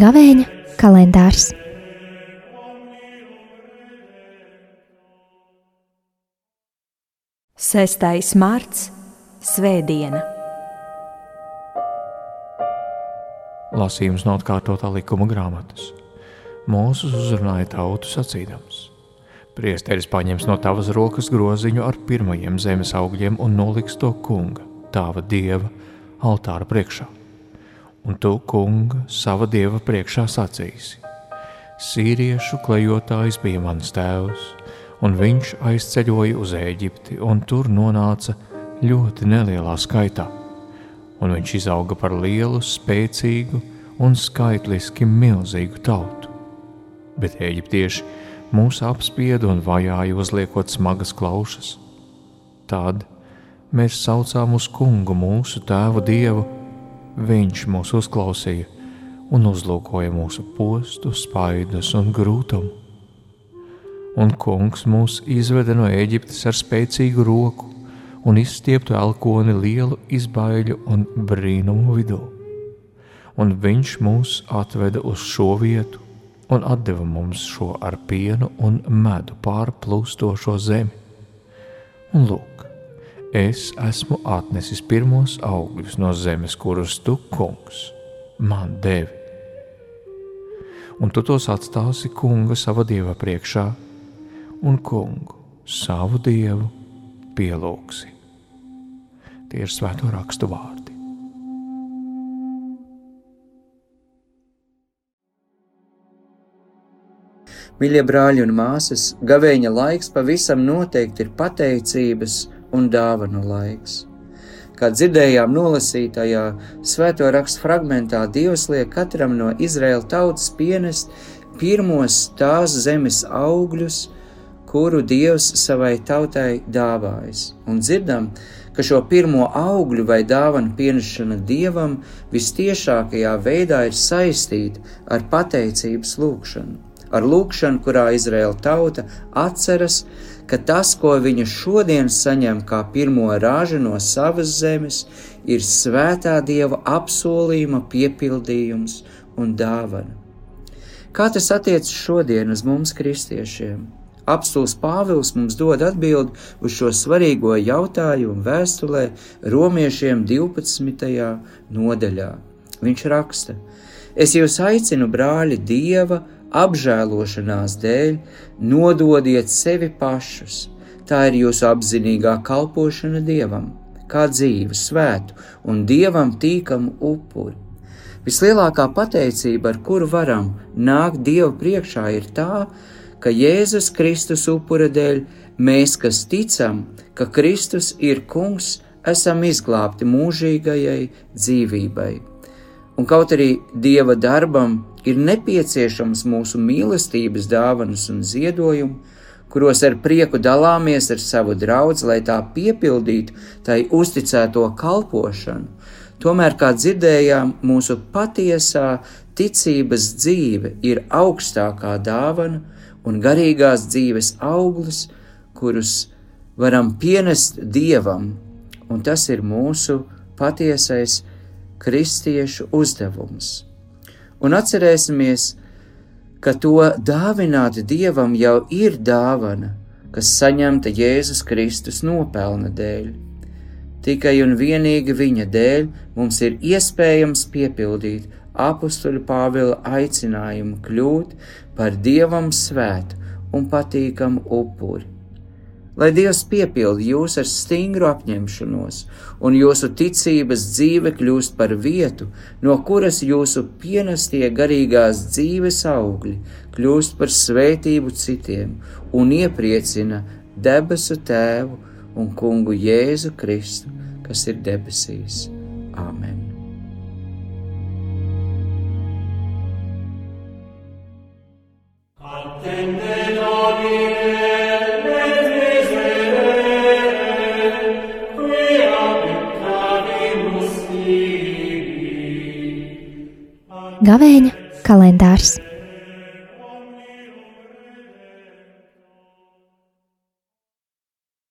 Gavēņa kalendārs. Sestais marts - Svētdiena. Lasījums no atkārtotā likuma grāmatas. Mūsu uzrunāja tautu sacīdams: Priesteris paņems no tavas rokas groziņu ar pirmajiem zemes augļiem un noliks to kunga, tava dieva, altāra priekšā un tu, kunga, sava dieva priekšā sacīsi: Sīriešu klejotājs bija mans tēvs, un viņš aizceļoja uz Eģipti, un tur nonāca ļoti nelielā skaitā. Un viņš izauga par lielu, spēcīgu un skaitliski milzīgu tautu. Bet eģiptieši mūs apspieda un vajāja, uzliekot smagas klaušas. Tad mēs saucām uz kungu, mūsu tēvu dievu Viņš mūs uzklausīja un uzlūkoja mūsu postu, spaidus un grūtumu. Un kungs mūs izveda no Eģiptes ar spēcīgu roku un izstieptu elkoni lielu izbaiļu un brīnumu vidū. Un viņš mūs atveda uz šo vietu un deva mums šo ar pienu un medu pārplūstošo zemi. Un lūk, es esmu atnesis pirmos augļus no zemes, kurus tu, kungs, man devi. Un tu tos atstāsi kunga sava dieva priekšā, un kungu savu dievu pielūgsi. Tie ir svēto rakstu vārdi. Mīļie brāļi un māsas, gavēņa laiks pavisam noteikti ir pateicības un dāvanu laiks. Kā dzirdējām nolasītajā svēto rakstu fragmentā, Dievs liek katram no Izraēla tautas pienest pirmos tās zemes augļus, kuru Dievs savai tautai dāvājis. Un dzirdam, ka šo pirmo augļu vai dāvanu pienešana Dievam vistiešākajā veidā ir saistīta ar pateicības lūgšanu. Ar lūgšanu, kurā Izraēla tauta atceras, ka tas, ko viņa šodien saņem kā pirmo rāžu no savas zemes, ir svētā dieva apsolījuma piepildījums un dāvana. Kā tas attiecas šodien uz mums, kristiešiem? Apstults Pāvils mums dod atbildi uz šo svarīgo jautājumu vēstulē Romiešiem 12. nodaļā. Viņš raksta: Es jūs aicinu, brāļi, Dieva apžēlošanās dēļ nododiet sevi pašus. Tā ir jūsu apzinīgā kalpošana Dievam, kā dzīvu, svētu un Dievam tīkamu upuri. Vislielākā pateicība, ar kuru varam nākt Dieva priekšā, ir tā, ka Jēzus Kristus upura dēļ mēs, kas ticam, ka Kristus ir kungs, esam izglābti mūžīgajai dzīvībai. Un kaut arī Dieva darbam ir nepieciešams mūsu mīlestības dāvanas un ziedojumu, kuros ar prieku dalāmies ar savu draugu, lai tā piepildītu tai uzticēto kalpošanu. Tomēr, kā dzirdējām, mūsu patiesā ticības dzīve ir augstākā dāvana un garīgās dzīves auglis, kurus varam pienest Dievam, un tas ir mūsu patiesais kristiešu uzdevums un atcerēsimies, ka to dāvināt Dievam jau ir dāvana, kas saņemta Jēzus Kristus nopelna dēļ. Tikai un vienīgi viņa dēļ mums ir iespējams piepildīt apakstuļu Pāvila aicinājumu kļūt par Dievam svētu un patīkamu upuri lai Dievs piepildi jūs ar stingru apņemšanos, un jūsu ticības dzīve kļūst par vietu, no kuras jūsu pienestie garīgās dzīves augļi kļūst par svētību citiem un iepriecina debesu Tēvu un Kungu Jēzu Kristu, kas ir debesīs. Āmen! Gavēņa kalendārs.